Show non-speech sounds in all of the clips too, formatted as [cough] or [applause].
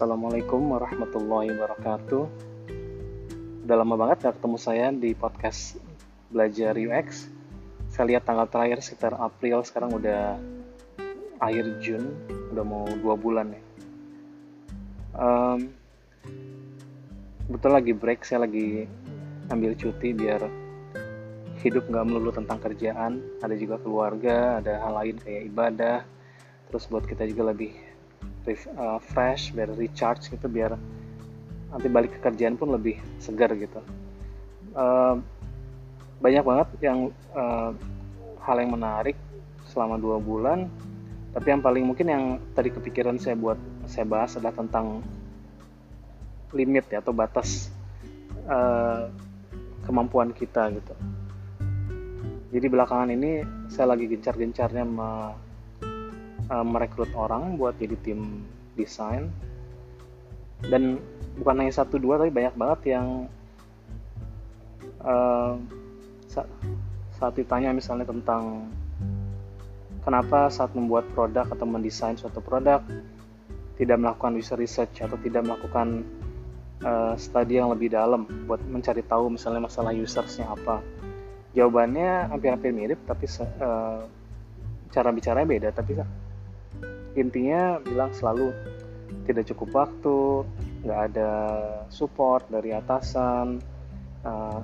Assalamualaikum warahmatullahi wabarakatuh. Udah lama banget gak ketemu saya di podcast belajar UX. Saya lihat tanggal terakhir sekitar April, sekarang udah akhir Jun, udah mau dua bulan ya. Um, betul lagi break, saya lagi ambil cuti biar hidup nggak melulu tentang kerjaan, ada juga keluarga, ada hal lain kayak ibadah. Terus buat kita juga lebih uh, fresh biar recharge gitu biar nanti balik ke kerjaan pun lebih segar gitu. Uh, banyak banget yang uh, hal yang menarik selama dua bulan. Tapi yang paling mungkin yang tadi kepikiran saya buat saya bahas adalah tentang limit ya atau batas uh, kemampuan kita gitu. Jadi belakangan ini saya lagi gencar-gencarnya uh, merekrut orang buat jadi tim desain. Dan bukan hanya satu dua tapi banyak banget yang uh, saat ditanya misalnya tentang kenapa saat membuat produk atau mendesain suatu produk tidak melakukan user research atau tidak melakukan uh, studi yang lebih dalam buat mencari tahu misalnya masalah usersnya apa. Jawabannya hampir-hampir mirip tapi uh, cara bicaranya beda tapi intinya bilang selalu tidak cukup waktu nggak ada support dari atasan uh,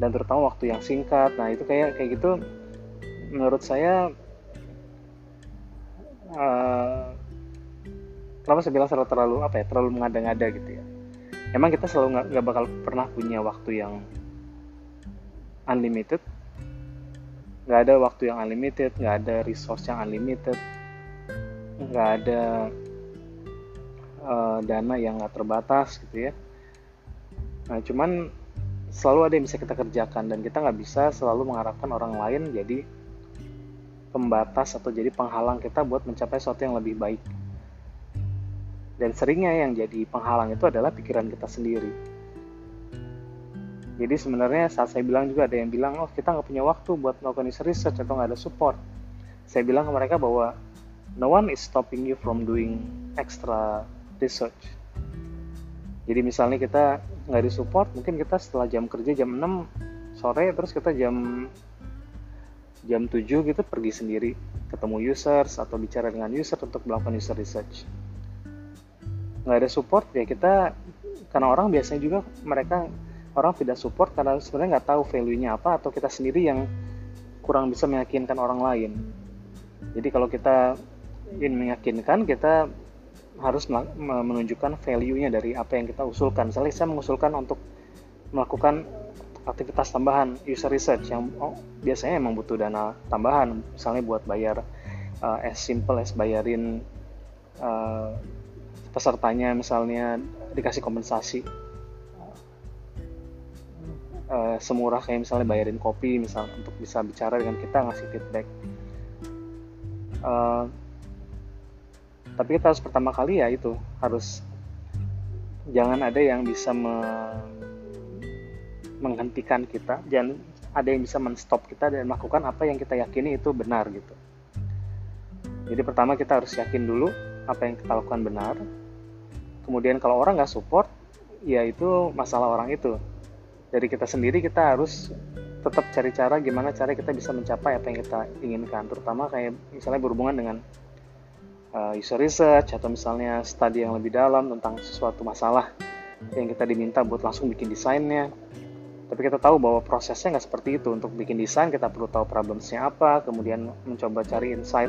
dan terutama waktu yang singkat. Nah itu kayak kayak gitu menurut saya uh, kenapa saya bilang selalu terlalu apa ya terlalu mengada-ngada gitu ya. Emang kita selalu nggak bakal pernah punya waktu yang unlimited. Nggak ada waktu yang unlimited nggak ada resource yang unlimited nggak ada uh, dana yang nggak terbatas gitu ya. Nah cuman selalu ada yang bisa kita kerjakan dan kita nggak bisa selalu mengharapkan orang lain jadi pembatas atau jadi penghalang kita buat mencapai sesuatu yang lebih baik. Dan seringnya yang jadi penghalang itu adalah pikiran kita sendiri. Jadi sebenarnya saat saya bilang juga ada yang bilang oh kita nggak punya waktu buat melakukan research atau nggak ada support. Saya bilang ke mereka bahwa no one is stopping you from doing extra research. Jadi misalnya kita nggak di support, mungkin kita setelah jam kerja jam 6 sore, terus kita jam jam 7 gitu pergi sendiri ketemu users atau bicara dengan user untuk melakukan user research. Nggak ada support ya kita karena orang biasanya juga mereka orang tidak support karena sebenarnya nggak tahu value-nya apa atau kita sendiri yang kurang bisa meyakinkan orang lain. Jadi kalau kita ingin meyakinkan kita harus menunjukkan value-nya dari apa yang kita usulkan. Misalnya saya mengusulkan untuk melakukan aktivitas tambahan user research yang oh, biasanya emang butuh dana tambahan, misalnya buat bayar uh, as simple as bayarin uh, pesertanya misalnya dikasih kompensasi uh, semurah kayak misalnya bayarin kopi misalnya untuk bisa bicara dengan kita ngasih feedback. Uh, tapi kita harus pertama kali ya itu harus jangan ada yang bisa me, menghentikan kita jangan ada yang bisa menstop kita dan melakukan apa yang kita yakini itu benar gitu. Jadi pertama kita harus yakin dulu apa yang kita lakukan benar. Kemudian kalau orang nggak support ya itu masalah orang itu. Dari kita sendiri kita harus tetap cari cara gimana cara kita bisa mencapai apa yang kita inginkan terutama kayak misalnya berhubungan dengan uh, user research atau misalnya studi yang lebih dalam tentang sesuatu masalah yang kita diminta buat langsung bikin desainnya. Tapi kita tahu bahwa prosesnya nggak seperti itu. Untuk bikin desain kita perlu tahu problemsnya apa kemudian mencoba cari insight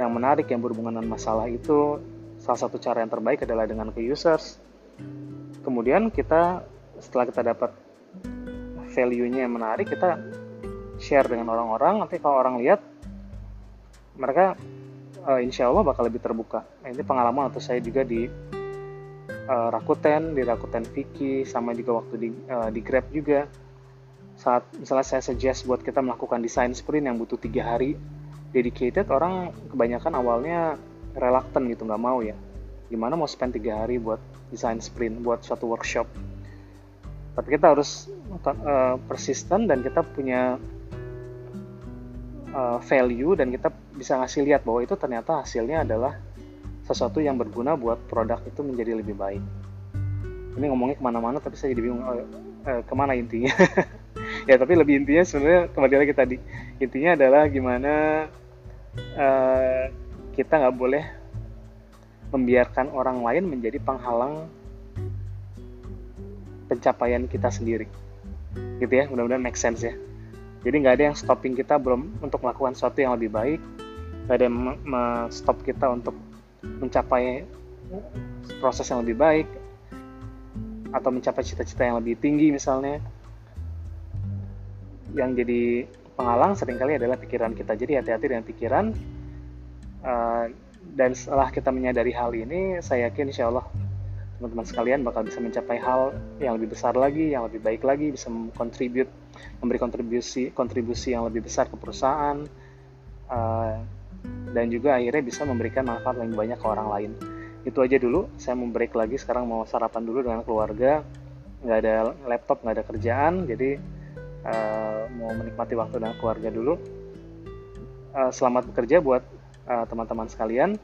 yang menarik yang berhubungan dengan masalah itu. Salah satu cara yang terbaik adalah dengan ke users. Kemudian kita setelah kita dapat value-nya yang menarik kita share dengan orang-orang. Nanti kalau orang lihat mereka uh, insya Allah bakal lebih terbuka. Nah, ini pengalaman atau saya juga di uh, Rakuten, di Rakuten Viki, sama juga waktu di, uh, di Grab juga. Saat misalnya saya suggest buat kita melakukan desain sprint yang butuh tiga hari dedicated, orang kebanyakan awalnya reluctant gitu, nggak mau ya. Gimana mau spend tiga hari buat desain sprint, buat suatu workshop. Tapi kita harus uh, persisten dan kita punya uh, value dan kita bisa ngasih lihat bahwa itu ternyata hasilnya adalah sesuatu yang berguna buat produk itu menjadi lebih baik. Ini ngomongnya ke mana-mana tapi saya jadi bingung oh, eh, ke mana intinya? [laughs] Ya tapi lebih intinya sebenarnya kembali lagi tadi. Intinya adalah gimana uh, kita nggak boleh membiarkan orang lain menjadi penghalang pencapaian kita sendiri. Gitu ya mudah-mudahan make sense ya. Jadi nggak ada yang stopping kita belum untuk melakukan sesuatu yang lebih baik nggak ada yang stop kita untuk mencapai proses yang lebih baik atau mencapai cita-cita yang lebih tinggi misalnya. Yang jadi penghalang sering kali adalah pikiran kita. Jadi hati-hati dengan pikiran uh, dan setelah kita menyadari hal ini saya yakin insya Allah teman-teman sekalian bakal bisa mencapai hal yang lebih besar lagi yang lebih baik lagi bisa memberi kontribusi kontribusi yang lebih besar ke perusahaan uh, dan juga akhirnya bisa memberikan manfaat lebih banyak ke orang lain. Itu aja dulu. Saya mau break lagi. Sekarang mau sarapan dulu dengan keluarga. Nggak ada laptop nggak ada kerjaan. Jadi uh, mau menikmati waktu dengan keluarga dulu. Uh, selamat bekerja buat uh, teman-teman sekalian.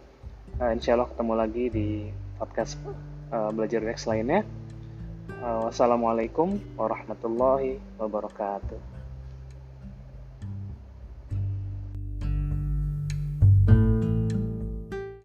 Uh, insya Allah ketemu lagi di podcast uh, belajar UX lainnya. Uh, wassalamualaikum warahmatullahi wabarakatuh